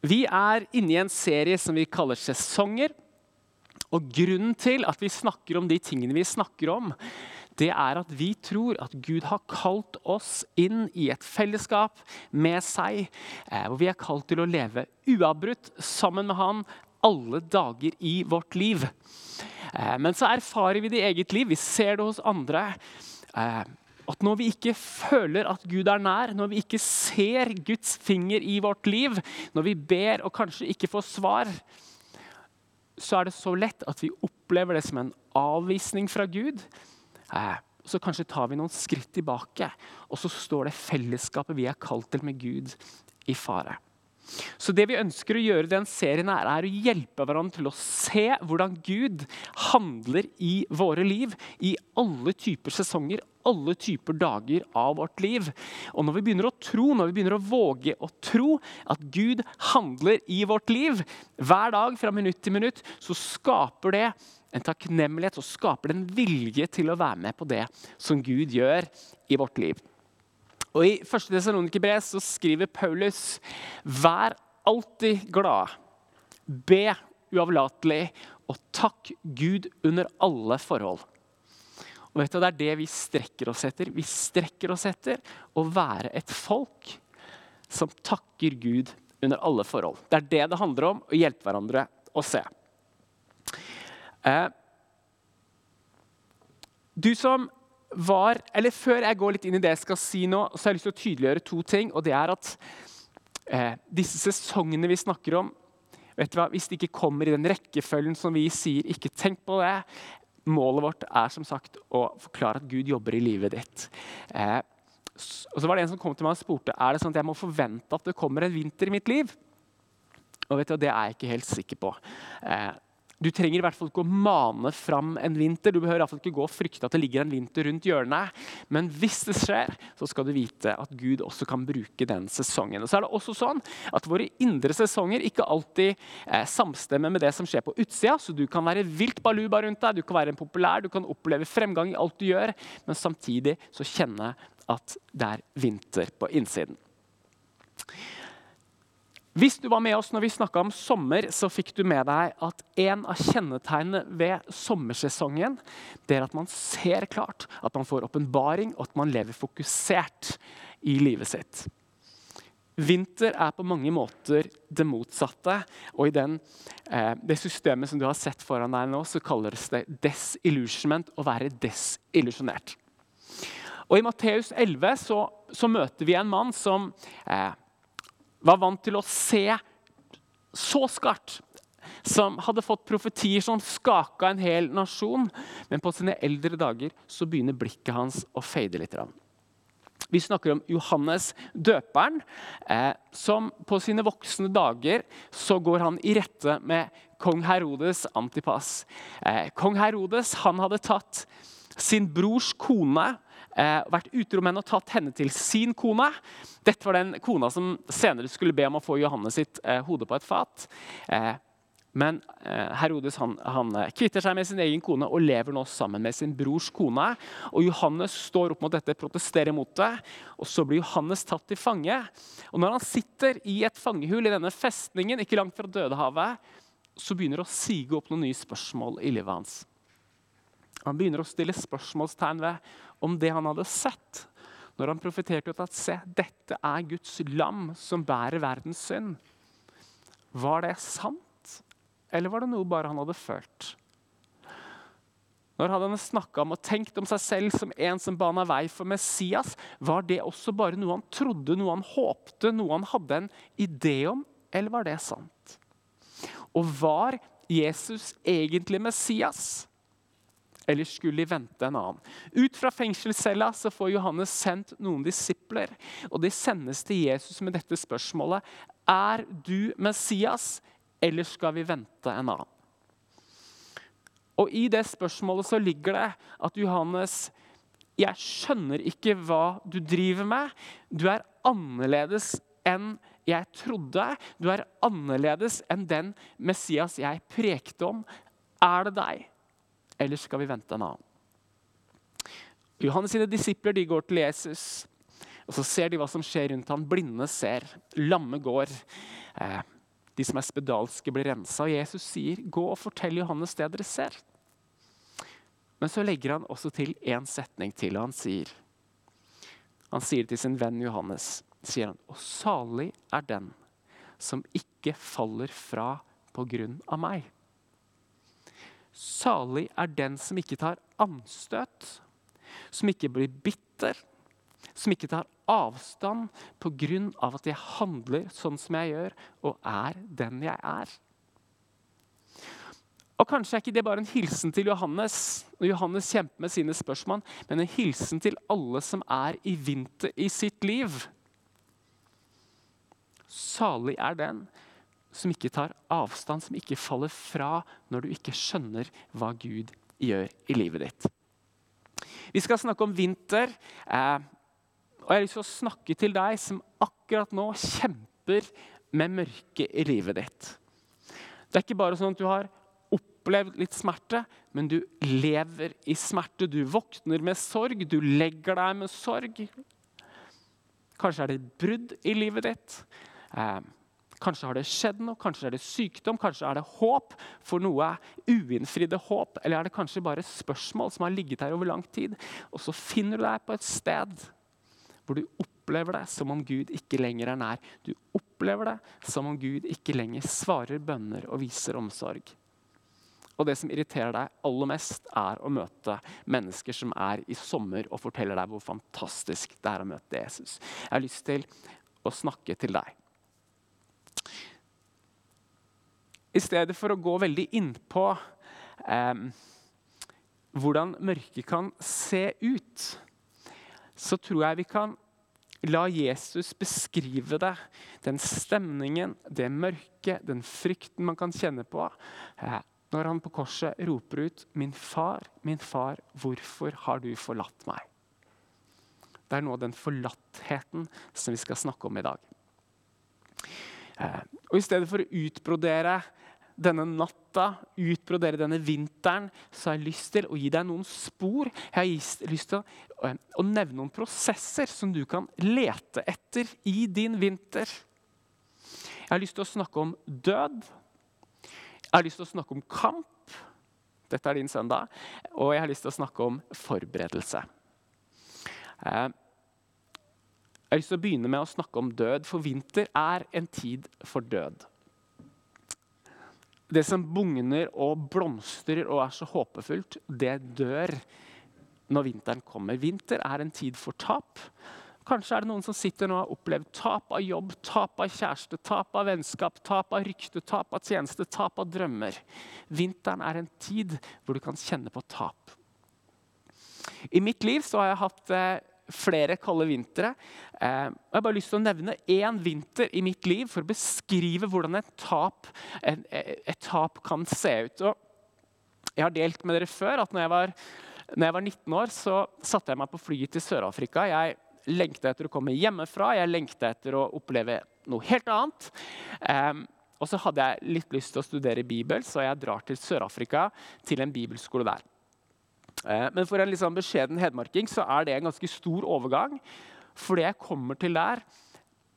Vi er inne i en serie som vi kaller sesonger. Og grunnen til at vi snakker om de tingene vi snakker om, det er at vi tror at Gud har kalt oss inn i et fellesskap med seg, eh, hvor vi er kalt til å leve uavbrutt sammen med Han alle dager i vårt liv. Eh, men så erfarer vi det i eget liv, vi ser det hos andre. At når vi ikke føler at Gud er nær, når vi ikke ser Guds finger i vårt liv, når vi ber og kanskje ikke får svar, så er det så lett at vi opplever det som en avvisning fra Gud. Eh, så kanskje tar vi noen skritt tilbake, og så står det fellesskapet vi er kalt til med Gud, i fare. Så det vi ønsker å gjøre i den serien, her, er å hjelpe hverandre til å se hvordan Gud handler i våre liv i alle typer sesonger, alle typer dager av vårt liv. Og når vi begynner å tro, når vi begynner å våge å tro at Gud handler i vårt liv hver dag fra minutt til minutt, så skaper det en takknemlighet og skaper det en vilje til å være med på det som Gud gjør i vårt liv. Og I 1. Tessalonikerbrev så skriver Paulus.: Vær alltid glad. Be uavlatelig, og takk Gud under alle forhold. Og vet du, Det er det vi strekker oss etter. Vi strekker oss etter å være et folk som takker Gud under alle forhold. Det er det det handler om, å hjelpe hverandre å se. Eh, du som var Eller før jeg går litt inn i det jeg skal si nå, så har jeg lyst til å tydeliggjøre to ting. og det er at eh, Disse sesongene vi snakker om, vet du hva, hvis de ikke kommer i den rekkefølgen som vi sier, ikke tenk på det. Målet vårt er som sagt å forklare at Gud jobber i livet ditt. Eh, og så var det En som kom til meg og spurte er det sånn at jeg må forvente at det kommer en vinter i mitt liv. Og vet du, Det er jeg ikke helt sikker på. Eh, du trenger i hvert fall ikke å mane fram en vinter. Du behøver i hvert fall ikke gå og frykte at det ligger en vinter rundt hjørnet. Men hvis det skjer, så skal du vite at Gud også kan bruke den sesongen. Og så er det også sånn at Våre indre sesonger ikke alltid eh, samstemmer med det som skjer på utsida. Så du kan være vilt baluba rundt deg, du kan være en populær, du kan oppleve fremgang i alt du gjør, men samtidig så kjenne at det er vinter på innsiden. Hvis du var med oss når vi snakka om sommer, så fikk du med deg at en av kjennetegnene ved sommersesongen det er at man ser klart, at man får åpenbaring, og at man lever fokusert i livet sitt. Vinter er på mange måter det motsatte. Og i den, eh, det systemet som du har sett foran deg nå, så kalles det desillusionment, å være desillusjonert. Og I Matteus 11 så, så, møter vi en mann som eh, var vant til å se så skarpt. Som hadde fått profetier som skaka en hel nasjon. Men på sine eldre dager så begynner blikket hans å fade litt. Vi snakker om Johannes døperen, eh, som på sine voksne dager så går han i rette med kong Herodes Antipas. Eh, kong Herodes han hadde tatt sin brors kone eh, vært utro med henne og tatt henne til sin kone. Dette var den kona som senere skulle be om å få Johannes sitt eh, hode på et fat. Eh, men eh, Herodes han, han, eh, kvitter seg med sin egen kone og lever nå sammen med sin brors kone. Og Johannes står opp mot dette, protesterer mot det. og Så blir Johannes tatt til fange. Og Når han sitter i et fangehull i denne festningen ikke langt fra Dødehavet, så begynner det å sige opp noen nye spørsmål i livet hans. Han begynner å stille spørsmålstegn ved om det han hadde sett når han profeterte ut at se, dette er Guds lam som bærer verdens synd. Var det sant, eller var det noe bare han hadde følt? Når han hadde snakka om og tenkt om seg selv som en som bana vei for Messias, var det også bare noe han trodde, noe han håpte, noe han hadde en idé om, eller var det sant? Og var Jesus egentlig Messias? Eller skulle de vente en annen? Ut fra fengselscella så får Johannes sendt noen disipler. og De sendes til Jesus med dette spørsmålet. Er du Messias, eller skal vi vente en annen? Og I det spørsmålet så ligger det at Johannes jeg skjønner ikke hva du driver med. Du er annerledes enn jeg trodde. Du er annerledes enn den Messias jeg prekte om. Er det deg? Eller skal vi vente en annen? Johannes sine disipler de går til Jesus, og så ser de hva som skjer rundt ham. Blinde ser, lamme går. Eh, De som er spedalske, blir rensa. Og Jesus sier, 'Gå og fortell Johannes det dere ser'. Men så legger han også til én setning til, og han sier Han sier til sin venn Johannes, sier han, 'Og salig er den som ikke faller fra på grunn av meg'. Salig er den som ikke tar anstøt, som ikke blir bitter, som ikke tar avstand pga. at jeg handler sånn som jeg gjør, og er den jeg er. Og Kanskje er ikke det bare en hilsen til Johannes, når Johannes kjemper med sine spørsmål, men en hilsen til alle som er i vinter i sitt liv. Salig er den som ikke tar avstand, som ikke faller fra når du ikke skjønner hva Gud gjør i livet ditt. Vi skal snakke om vinter. Eh, og jeg har lyst til å snakke til deg som akkurat nå kjemper med mørket i livet ditt. Det er ikke bare sånn at du har opplevd litt smerte, men du lever i smerte. Du våkner med sorg, du legger deg med sorg. Kanskje er det et brudd i livet ditt. Kanskje har det skjedd noe, kanskje er det sykdom, kanskje er det håp for noe uinnfridde håp. Eller er det kanskje bare spørsmål som har ligget her over lang tid. Og så finner du deg på et sted hvor du opplever det som om Gud ikke lenger er nær. Du opplever det som om Gud ikke lenger svarer bønner og viser omsorg. Og det som irriterer deg aller mest, er å møte mennesker som er i sommer og forteller deg hvor fantastisk det er å møte Jesus. Jeg har lyst til å snakke til deg. I stedet for å gå veldig innpå eh, hvordan mørket kan se ut, så tror jeg vi kan la Jesus beskrive det. Den stemningen, det mørket, den frykten man kan kjenne på. Eh, når han på korset roper ut 'Min far, min far, hvorfor har du forlatt meg?' Det er noe av den forlattheten som vi skal snakke om i dag. Eh, og I stedet for å utbrodere denne natta, utbrodere denne vinteren, så har jeg lyst til å gi deg noen spor. Jeg har lyst til å, eh, å nevne noen prosesser som du kan lete etter i din vinter. Jeg har lyst til å snakke om død. Jeg har lyst til å snakke om kamp. Dette er din søndag. Og jeg har lyst til å snakke om forberedelse. Eh, jeg har lyst til å begynne med å snakke om død, for vinter er en tid for død. Det som bugner og blomstrer og er så håpefullt, det dør når vinteren kommer. Vinter er en tid for tap. Kanskje er det noen som sitter nå og har opplevd tap av jobb, tap av kjæreste, tap av vennskap, tap av rykte, tap av tjeneste, tap av drømmer. Vinteren er en tid hvor du kan kjenne på tap. I mitt liv har jeg hatt eh, flere kalde vintre. Eh, jeg har bare lyst til å nevne én vinter i mitt liv for å beskrive hvordan et tap, et, et tap kan se ut. Og jeg har delt med dere før at når jeg var, når jeg var 19 år, så satte jeg meg på flyet til Sør-Afrika. Jeg lengta etter å komme hjemmefra, jeg lengta etter å oppleve noe helt annet. Eh, og så hadde jeg litt lyst til å studere Bibel, så jeg drar til Sør-Afrika, til en bibelskole der. Uh, men for en liksom beskjeden hedmarking så er det en ganske stor overgang. For det jeg kommer til der,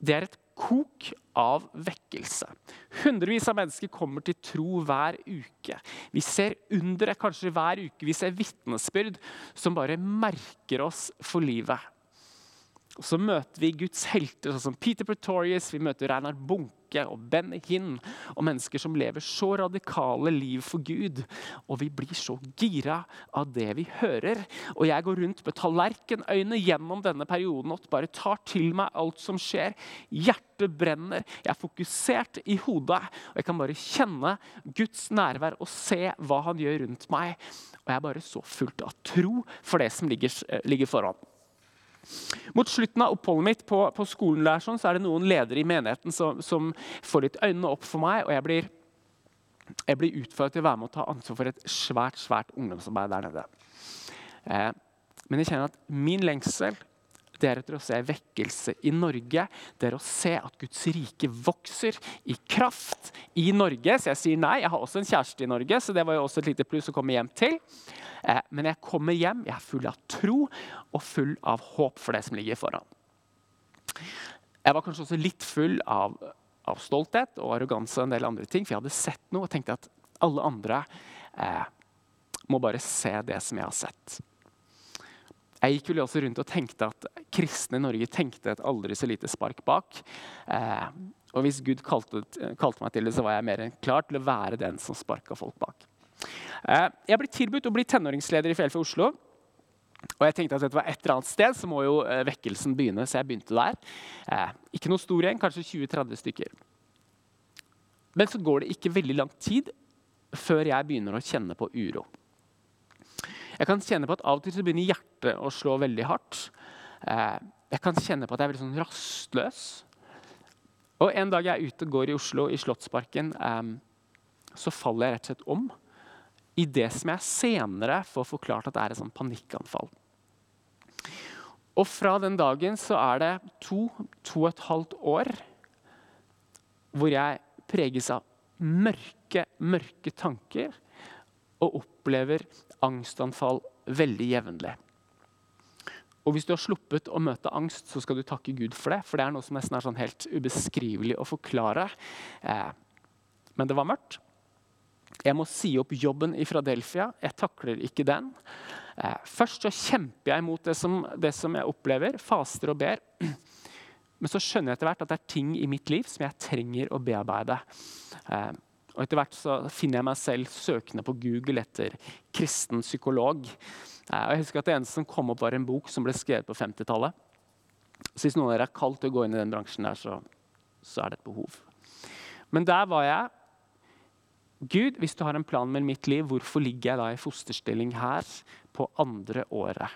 det er et kok av vekkelse. Hundrevis av mennesker kommer til tro hver uke. Vi ser undere kanskje hver uke. Vi ser vitnesbyrd som bare merker oss for livet. Og Så møter vi Guds helter, sånn som Peter Pretorius, vi møter Reinhard Bunke og Benny Hinn. Og mennesker som lever så radikale liv for Gud. Og vi blir så gira av det vi hører. Og jeg går rundt med tallerkenøyne gjennom denne perioden og bare tar til meg alt som skjer. Hjertet brenner, jeg er fokusert i hodet. Og jeg kan bare kjenne Guds nærvær og se hva han gjør rundt meg. Og jeg er bare så fullt av tro for det som ligger, ligger foran. Mot slutten av oppholdet mitt på, på skolen der, sånn, så er det noen ledere i menigheten som, som får litt øynene opp for meg. og jeg blir, jeg blir utfordret til å være med og ta ansvar for et svært svært ungdomsarbeid der nede. Eh, men jeg kjenner at min lengsel det er etter å se vekkelse i Norge. Det er å se at Guds rike vokser i kraft i Norge. Så jeg sier nei. Jeg har også en kjæreste i Norge, så det var jo også et lite pluss å komme hjem til. Eh, men jeg kommer hjem, jeg er full av tro og full av håp for det som ligger foran. Jeg var kanskje også litt full av av stolthet og arroganse og en del andre ting. For jeg hadde sett noe og tenkte at alle andre eh, må bare se det som jeg har sett. Jeg gikk vel også rundt og tenkte at kristne i Norge tenkte et aldri så lite spark bak. Eh, og hvis Gud kalte, kalte, meg til det, så var jeg mer enn klar til å være den som sparka folk bak. Eh, jeg ble tilbudt å bli tenåringsleder i Fjellfjord Oslo. Og jeg tenkte at dette var et eller annet sted så må jo eh, vekkelsen begynne, så jeg begynte der. Eh, ikke noe stor gjeng, kanskje 20-30 stykker. Men så går det ikke veldig lang tid før jeg begynner å kjenne på uro. Jeg kan kjenne på at Av og til så begynner hjertet å slå veldig hardt. Jeg kan kjenne på at jeg er veldig sånn rastløs. Og En dag jeg er ute og går i Oslo, i Slottsparken, så faller jeg rett og slett om i det som jeg senere får forklart at det er et sånn panikkanfall. Og fra den dagen så er det to, to og et halvt år hvor jeg preges av mørke, mørke tanker og opplever angstanfall veldig jevnlig. Og Hvis du har sluppet å møte angst, så skal du takke Gud for det. For det er noe som nesten er sånn helt ubeskrivelig å forklare. Eh, men det var mørkt. Jeg må si opp jobben i Fradelfia. Jeg takler ikke den. Eh, først så kjemper jeg mot det som, det som jeg opplever, faster og ber. Men så skjønner jeg etter hvert at det er ting i mitt liv som jeg trenger å bearbeide. Eh, og Etter hvert så finner jeg meg selv søkende på Google etter kristen psykolog. Eh, og jeg husker at Det eneste som kom opp, var en bok som ble skrevet på 50-tallet. Så hvis noen av dere er kalt til å gå inn i den bransjen, der, så, så er det et behov. Men der var jeg. Gud, hvis du har en plan med mitt liv, hvorfor ligger jeg da i fosterstilling her på andre året?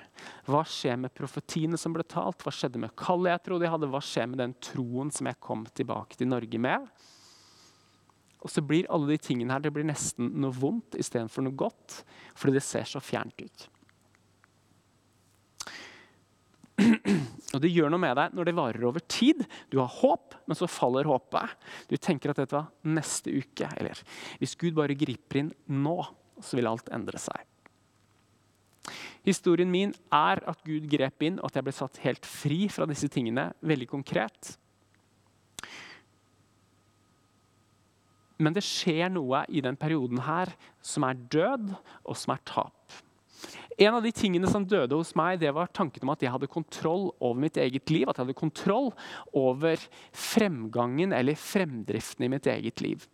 Hva skjer med profetiene som ble talt? Hva skjedde med kallet jeg trodde jeg hadde? Hva skjer med den troen som jeg kom tilbake til Norge med? Og så blir alle de tingene her det blir nesten noe vondt istedenfor noe godt. Fordi det ser så fjernt ut. Og det gjør noe med deg når det varer over tid. Du har håp, men så faller håpet. Du tenker at dette var neste uke. Eller hvis Gud bare griper inn nå, så vil alt endre seg. Historien min er at Gud grep inn, og at jeg ble satt helt fri fra disse tingene. Veldig konkret. Men det skjer noe i den perioden her som er død, og som er tap. En av de tingene som døde hos meg, det var tanken om at jeg hadde kontroll over mitt eget liv. At jeg hadde kontroll over fremgangen eller fremdriften i mitt eget liv.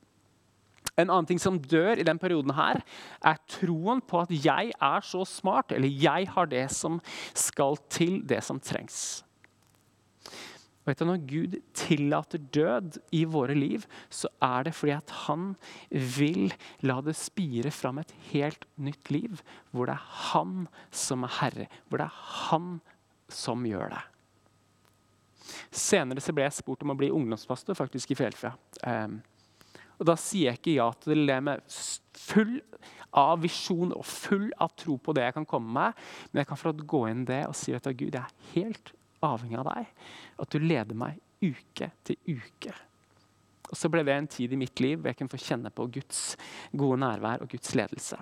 En annen ting som dør i den perioden, her, er troen på at jeg er så smart, eller jeg har det som skal til, det som trengs. Og vet du, Når Gud tillater død i våre liv, så er det fordi at han vil la det spire fram et helt nytt liv, hvor det er han som er herre, hvor det er han som gjør det. Senere så ble jeg spurt om å bli ungdomspastor faktisk i Fjellfra. Um, og Da sier jeg ikke ja til det med full av visjon og full av tro på det jeg kan komme med, men jeg kan få gå inn det og si at Gud, jeg er helt avhengig av deg. At du leder meg uke til uke. Og Så ble det en tid i mitt liv hvor jeg kunne få kjenne på Guds gode nærvær og Guds ledelse.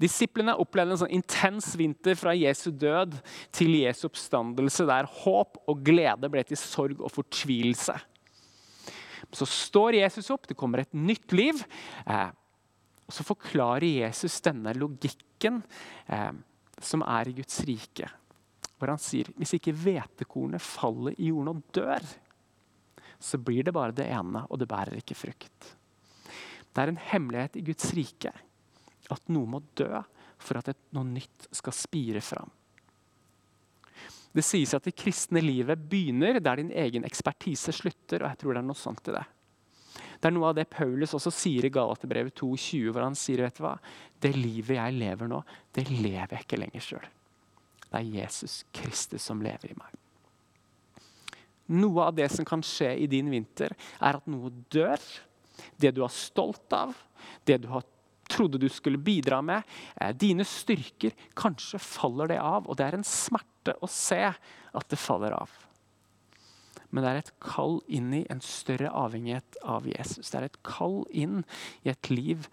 Disiplene opplevde en sånn intens vinter fra Jesu død til Jesu oppstandelse, der håp og glede ble til sorg og fortvilelse. Så står Jesus opp, det kommer et nytt liv. Eh, og Så forklarer Jesus denne logikken eh, som er i Guds rike hvor han sier hvis ikke hvetekornet faller i jorden og dør, så blir det bare det ene, og det bærer ikke frukt. Det er en hemmelighet i Guds rike at noe må dø for at noe nytt skal spire fram. Det sies at det kristne livet begynner der din egen ekspertise slutter. og jeg tror Det er noe sånt i det. Det er noe av det Paulus også sier i Galaterbrevet 2,20, hvor han sier vet du hva, det livet jeg lever nå, det lever jeg ikke lenger sjøl. Det er Jesus Kristus som lever i meg. Noe av det som kan skje i din vinter, er at noe dør. Det du er stolt av, det du trodde du skulle bidra med, eh, dine styrker. Kanskje faller det av, og det er en smerte å se at det faller av. Men det er et kall inn i en større avhengighet av Jesus. Det er et kall inn i et liv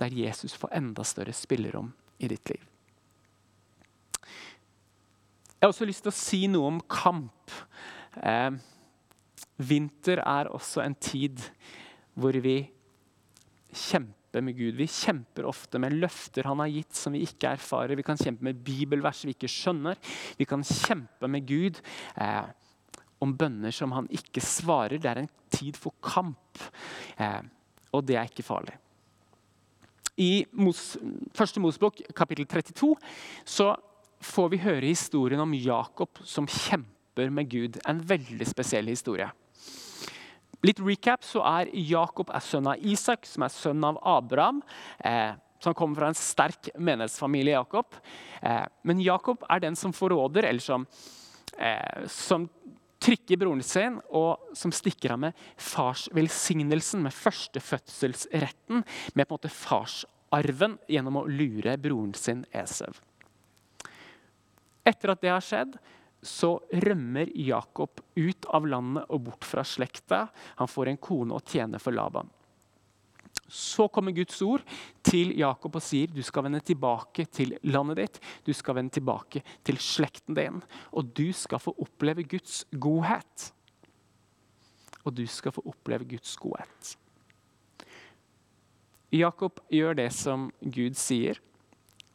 der Jesus får enda større spillerom i ditt liv. Jeg har også lyst til å si noe om kamp. Eh, Vinter er også en tid hvor vi kjemper med Gud. Vi kjemper ofte med løfter han har gitt som vi ikke erfarer. Vi kan kjempe med bibelvers vi ikke skjønner. Vi kan kjempe med Gud eh, om bønner som han ikke svarer. Det er en tid for kamp, eh, og det er ikke farlig. I Mos, første Mosebok, kapittel 32, så får vi høre historien om Jakob som kjemper med Gud. En veldig spesiell historie. Litt recap, så er Jakob er sønn av Isak, som er sønn av Abraham. Eh, som kommer fra en sterk menighetsfamilie. Jakob. Eh, men Jakob er den som forråder, eller som, eh, som trykker broren sin, og som stikker av med farsvelsignelsen, med førstefødselsretten, med på en måte farsarven, gjennom å lure broren sin Esev. Etter at det har skjedd, så rømmer Jakob ut av landet og bort fra slekta. Han får en kone og tjener for Laban. Så kommer Guds ord til Jakob og sier du skal vende tilbake til landet ditt. Du skal vende tilbake til slekten din, og du skal få oppleve Guds godhet. Og du skal få oppleve Guds godhet. Jakob gjør det som Gud sier.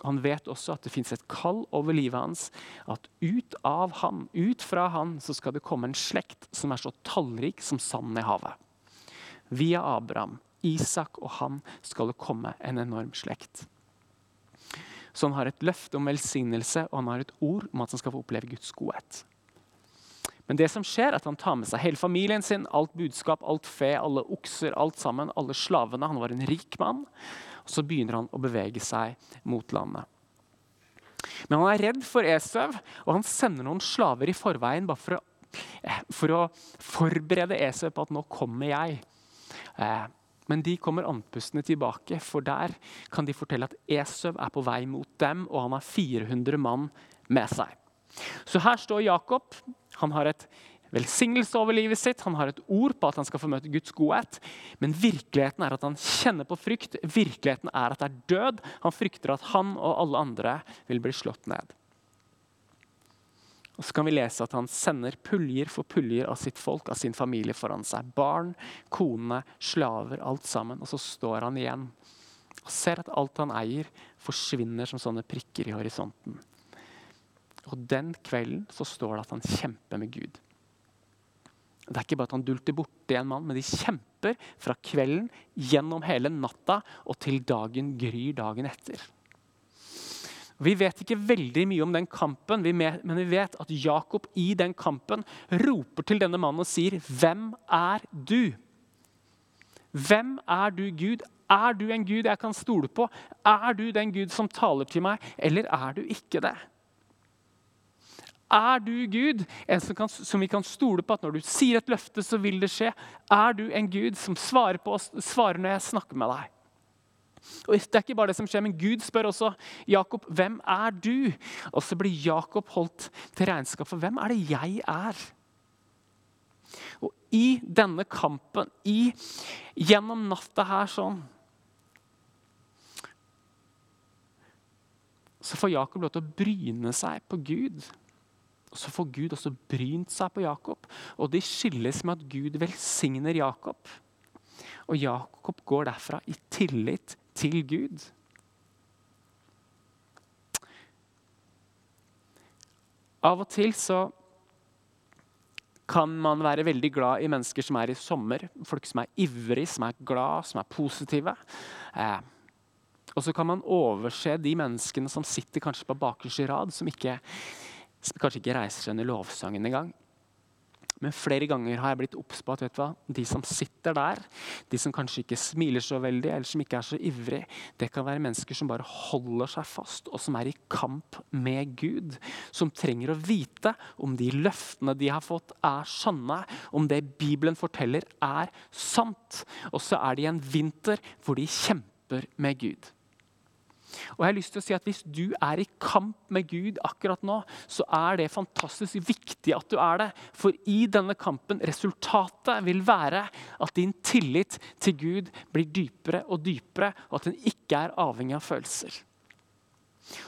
Han vet også at det fins et kall over livet hans. At ut av han, ut fra han, så skal det komme en slekt som er så tallrik som sanden i havet. Via Abraham, Isak og han skal det komme en enorm slekt. Så han har et løfte om velsignelse og han har et ord om at han skal få oppleve Guds godhet. Men det som skjer er at han tar med seg hele familien sin, alt budskap, alt fe, alle okser, alt sammen, alle slavene. Han var en rik mann. Og så begynner han å bevege seg mot landet. Men han er redd for Esau, og han sender noen slaver i forveien bare for å, eh, for å forberede Esau på at 'nå kommer jeg'. Eh, men de kommer andpustne tilbake, for der kan de fortelle at Esau er på vei mot dem, og han har 400 mann med seg. Så her står Jakob. Han har et velsignelse over livet sitt. Han har et ord på at han skal få møte Guds godhet. Men virkeligheten er at han kjenner på frykt. Virkeligheten er at det er død. Han frykter at han og alle andre vil bli slått ned. Og så kan vi lese at han sender puljer for puljer av sitt folk, av sin familie foran seg. Barn, kone, slaver, alt sammen. Og så står han igjen og ser at alt han eier, forsvinner som sånne prikker i horisonten. Og den kvelden så står det at han kjemper med Gud. Det er ikke bare at han dulter borti en mann, men de kjemper fra kvelden gjennom hele natta og til dagen gryr dagen etter. Vi vet ikke veldig mye om den kampen, men vi vet at Jakob i den kampen roper til denne mannen og sier, 'Hvem er du?' Hvem er du, Gud? Er du en Gud jeg kan stole på? Er du den Gud som taler til meg, eller er du ikke det? Er du Gud, en som, kan, som, vi kan stole på at når du sier et løfte, så vil det skje? Er du en Gud som svarer, på oss, svarer når jeg snakker med deg? Og Det er ikke bare det som skjer, men Gud spør også Jakob hvem er du? Og så blir Jakob holdt til regnskap for hvem er det jeg er? Og i denne kampen, i, gjennom natta her sånn Så får Jakob lov til å bryne seg på Gud. Så får Gud også brynt seg på Jakob, og de skilles med at Gud velsigner Jakob. Og Jakob går derfra i tillit til Gud. Av og til så kan man være veldig glad i mennesker som er i sommer. Folk som er ivrige, som er glad, som er positive. Eh, og så kan man overse de menneskene som sitter kanskje på bakerste rad, som ikke kanskje ikke reiser seg under lovsangen engang. Men flere ganger har jeg blitt obs på at vet du hva? de som sitter der, de som kanskje ikke smiler så veldig, eller som ikke er så ivrig, det kan være mennesker som bare holder seg fast, og som er i kamp med Gud. Som trenger å vite om de løftene de har fått, er sanne. Om det Bibelen forteller, er sant. Og så er det i en vinter hvor de kjemper med Gud. Og jeg har lyst til å si at Hvis du er i kamp med Gud akkurat nå, så er det fantastisk viktig at du er det. For i denne kampen, resultatet vil være at din tillit til Gud blir dypere og dypere, og at den ikke er avhengig av følelser.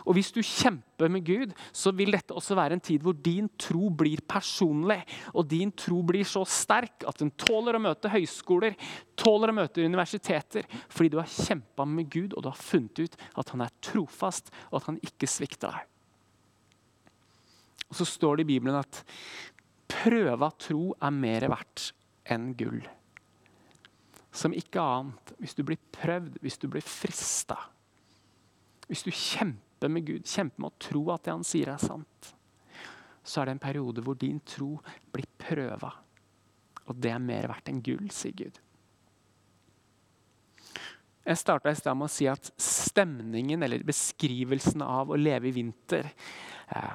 Og hvis du kjemper med Gud, så vil dette også være en tid hvor din tro blir personlig. Og din tro blir så sterk at den tåler å møte høyskoler, tåler å møte universiteter. Fordi du har kjempa med Gud, og du har funnet ut at han er trofast, og at han ikke svikter deg. Og så står det i Bibelen at prøva tro er mer verdt enn gull. Som ikke annet, hvis du blir prøvd, hvis du blir frista Hvis du kjemper kjempe med Gud, kjempe med å tro at det han sier, er sant, så er det en periode hvor din tro blir prøva. Og det er mer verdt enn gull, sier Gud. Jeg starta i stad med å si at stemningen, eller beskrivelsen av å leve i vinter, eh,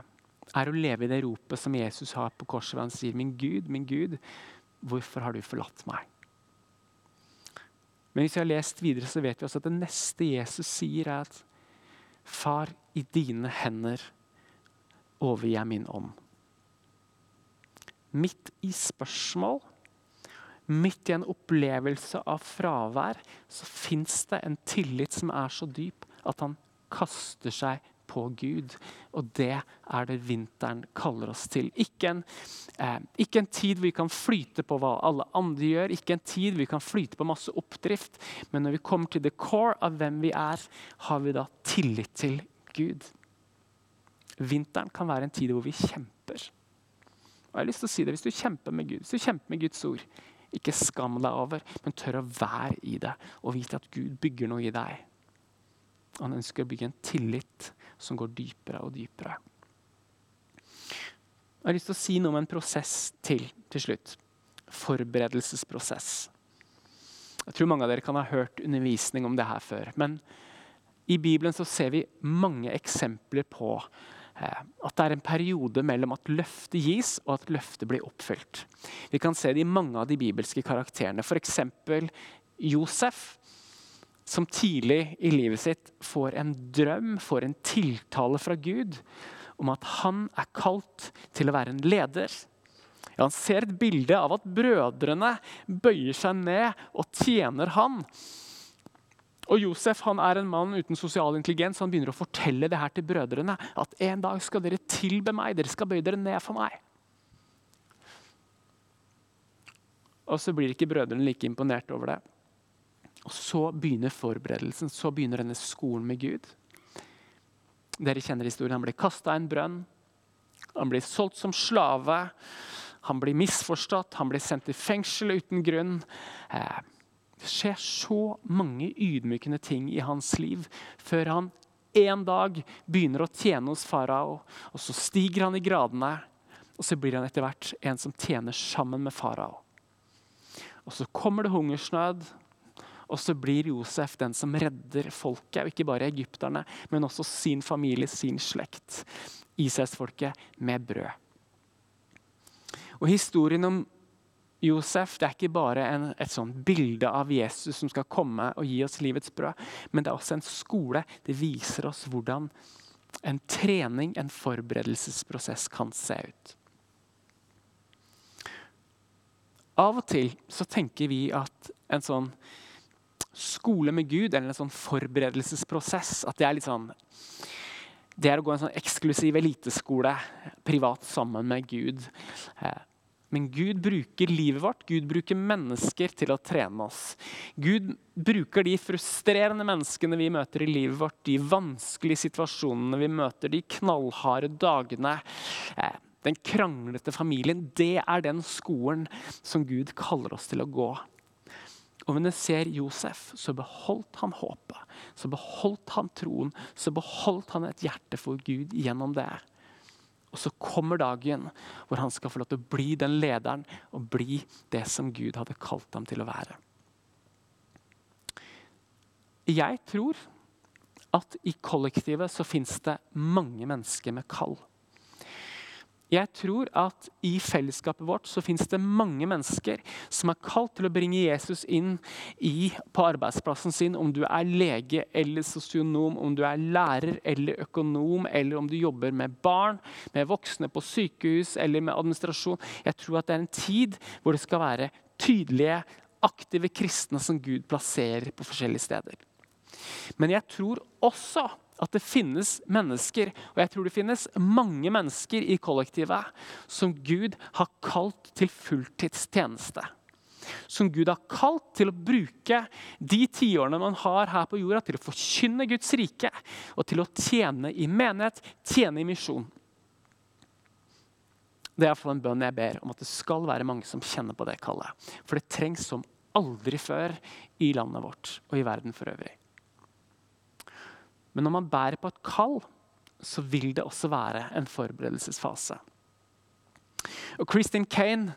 er å leve i det ropet som Jesus har på korset, hvor han sier, 'Min Gud, min Gud, hvorfor har du forlatt meg?' Men hvis vi har lest videre, så vet vi også at det neste Jesus sier, er at Far, i dine hender overgir jeg min ånd. Midt i spørsmål, midt i en opplevelse av fravær, så fins det en tillit som er så dyp at han kaster seg på Gud. Og det er det vinteren kaller oss til. Ikke en, eh, ikke en, tid hvor vi kan flyte på hva alle andre gjør, ikke en tid hvor vi kan flyte på masse oppdrift. Men når vi kommer til the core av hvem vi er, har vi da tillit til Gud. Vinteren kan være en tid hvor vi kjemper. Og jeg har lyst til å si det, Hvis du kjemper med Gud, hvis du kjemper med Guds ord, ikke skam deg over, men tør å være i det og vite at Gud bygger noe i deg. Han ønsker å bygge en tillit som går dypere og dypere. Jeg har lyst til å si noe om en prosess til til slutt. Forberedelsesprosess. Jeg tror mange av dere kan ha hørt undervisning om det her før. Men i Bibelen så ser vi mange eksempler på eh, at det er en periode mellom at løftet gis og at løftet blir oppfylt. Vi kan se det i mange av de bibelske karakterene. F.eks. Josef som tidlig i livet sitt får en drøm, får en tiltale fra Gud om at han er kalt til å være en leder. Ja, han ser et bilde av at brødrene bøyer seg ned og tjener han. Og Josef han er en mann uten sosial intelligens. Han begynner å fortelle det her til brødrene. At en dag skal dere tilbe meg, dere skal bøye dere ned for meg. Og så blir ikke brødrene like imponert over det. Og så begynner forberedelsen. Så begynner denne skolen med Gud. Dere kjenner historien. Han blir kasta i en brønn. Han blir solgt som slave. Han blir misforstått. Han blir sendt i fengsel uten grunn. Eh, det skjer så mange ydmykende ting i hans liv før han en dag begynner å tjene hos farao. Og så stiger han i gradene, og så blir han etter hvert en som tjener sammen med farao. Og så kommer det hungersnød, og så blir Josef den som redder folket, og ikke bare egypterne, men også sin familie, sin slekt. Israelsfolket med brød. Og Historien om Josef det er ikke bare en, et sånt bilde av Jesus som skal komme og gi oss livets brød, men det er også en skole. Det viser oss hvordan en trening, en forberedelsesprosess, kan se ut. Av og til så tenker vi at en sånn skole med Gud, eller en sånn forberedelsesprosess. At det er litt sånn Det er å gå en sånn eksklusiv eliteskole privat sammen med Gud. Eh, men Gud bruker livet vårt, Gud bruker mennesker til å trene oss. Gud bruker de frustrerende menneskene vi møter i livet vårt, de vanskelige situasjonene vi møter, de knallharde dagene. Eh, den kranglete familien. Det er den skolen som Gud kaller oss til å gå. Og når jeg ser Josef, så beholdt han håpet, så beholdt han troen, så beholdt han et hjerte for Gud gjennom det. Og så kommer dagen hvor han skal få lov til å bli den lederen og bli det som Gud hadde kalt ham til å være. Jeg tror at i kollektivet så fins det mange mennesker med kall. Jeg tror at i fellesskapet vårt så fins det mange mennesker som er kalt til å bringe Jesus inn i, på arbeidsplassen sin. Om du er lege eller sosionom, om du er lærer eller økonom, eller om du jobber med barn, med voksne på sykehus eller med administrasjon. Jeg tror at det er en tid hvor det skal være tydelige, aktive kristne som Gud plasserer på forskjellige steder. Men jeg tror også at det finnes mennesker, og jeg tror det finnes mange mennesker i kollektivet, som Gud har kalt til fulltidstjeneste. Som Gud har kalt til å bruke de tiårene man har her på jorda, til å forkynne Guds rike og til å tjene i menighet, tjene i misjon. Det er iallfall en bønn jeg ber om at det skal være mange som kjenner på det kallet. For det trengs som aldri før i landet vårt og i verden for øvrig. Men når man bærer på et kall, så vil det også være en forberedelsesfase. Og Kristin Kane,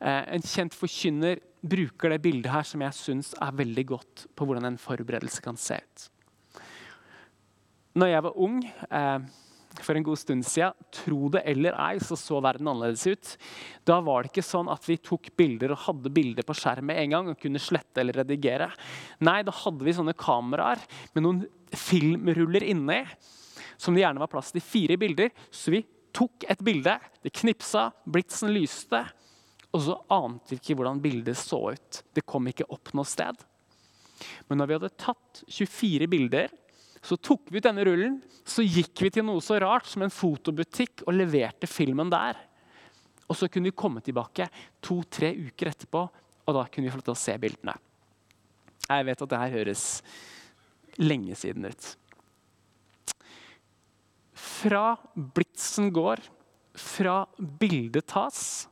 eh, en kjent forkynner, bruker det bildet her som jeg syns er veldig godt på hvordan en forberedelse kan se ut. Når jeg var ung, eh, for en god stund siden, tro det eller ei, så så verden annerledes ut. Da var det ikke sånn at vi tok bilder og hadde bilder på skjermen en gang og kunne slette eller redigere. Nei, da hadde vi sånne kameraer med noen filmruller inni, som det gjerne var plass til fire bilder. Så vi tok et bilde, det knipsa, blitsen lyste, og så ante vi ikke hvordan bildet så ut. Det kom ikke opp noe sted. Men når vi hadde tatt 24 bilder så tok vi ut denne rullen, så gikk vi til noe så rart som en fotobutikk og leverte filmen der. Og så kunne vi komme tilbake to-tre uker etterpå, og da kunne vi få lov til å se bildene. Jeg vet at det her høres lenge siden ut. Fra blitsen går, fra bildet tas,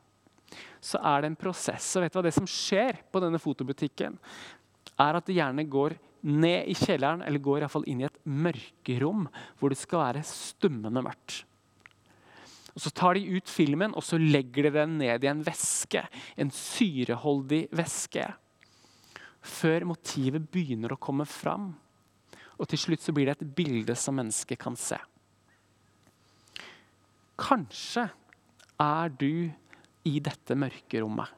så er det en prosess. Og vet du hva det som skjer på denne fotobutikken, er at det gjerne går ned i kjelleren, eller går i fall inn i et mørkerom hvor det skal være stummende mørkt. Og Så tar de ut filmen og så legger de den ned i en væske, en syreholdig væske, før motivet begynner å komme fram. Og til slutt så blir det et bilde som mennesket kan se. Kanskje er du i dette mørkerommet.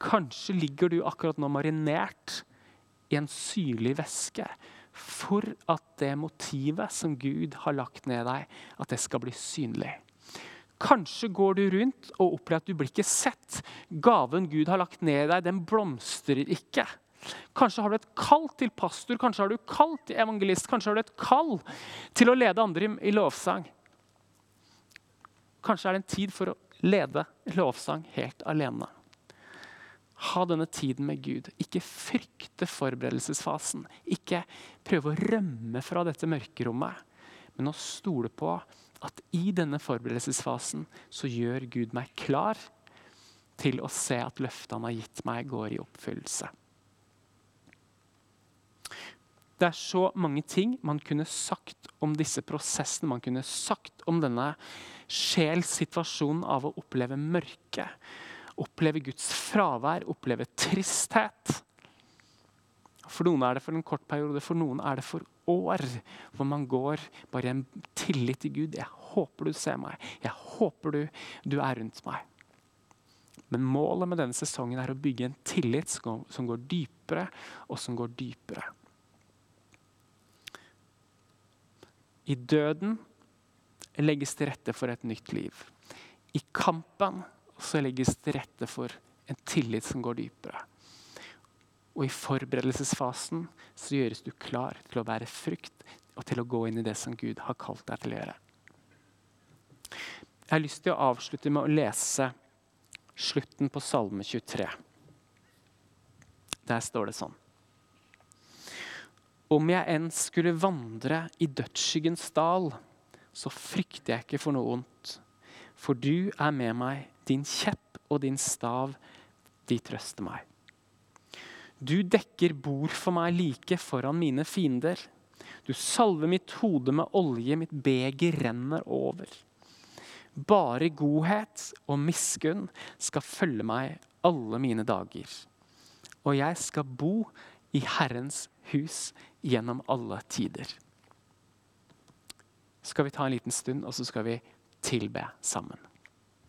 Kanskje ligger du akkurat nå marinert i en syrlig væske for at det motivet som Gud har lagt ned deg, at det skal bli synlig. Kanskje går du rundt og opplever at du blir ikke sett. Gaven Gud har lagt ned i deg, den blomstrer ikke. Kanskje har du et kall til pastor, kanskje har du kall til evangelist, kanskje har du et kall til å lede andre i lovsang. Kanskje er det en tid for å lede lovsang helt alene ha denne tiden med Gud. Ikke frykte forberedelsesfasen. Ikke prøve å rømme fra dette mørkerommet, men å stole på at i denne forberedelsesfasen så gjør Gud meg klar til å se at løftet han har gitt meg, går i oppfyllelse. Det er så mange ting man kunne sagt om disse prosessene. Man kunne sagt om denne sjelssituasjonen av å oppleve mørke oppleve Guds fravær, oppleve tristhet. For noen er det for en kort periode, for noen er det for år. Hvor man går bare i en tillit til Gud. 'Jeg håper du ser meg. Jeg håper du, du er rundt meg.' Men målet med denne sesongen er å bygge en tillit som går dypere og som går dypere. I døden legges til rette for et nytt liv. I kampen så legges det rette for en tillit som går dypere. Og i forberedelsesfasen så gjøres du klar til å bære frukt og til å gå inn i det som Gud har kalt deg til å gjøre. Jeg har lyst til å avslutte med å lese slutten på Salme 23. Der står det sånn. Om jeg enn skulle vandre i dødsskyggens dal, så frykter jeg ikke for noe ondt. For du er med meg din kjepp og din stav, de trøster meg. Du dekker bord for meg like foran mine fiender. Du salver mitt hode med olje, mitt beger renner over. Bare godhet og miskunn skal følge meg alle mine dager. Og jeg skal bo i Herrens hus gjennom alle tider. Skal vi ta en liten stund, og så skal vi tilbe sammen.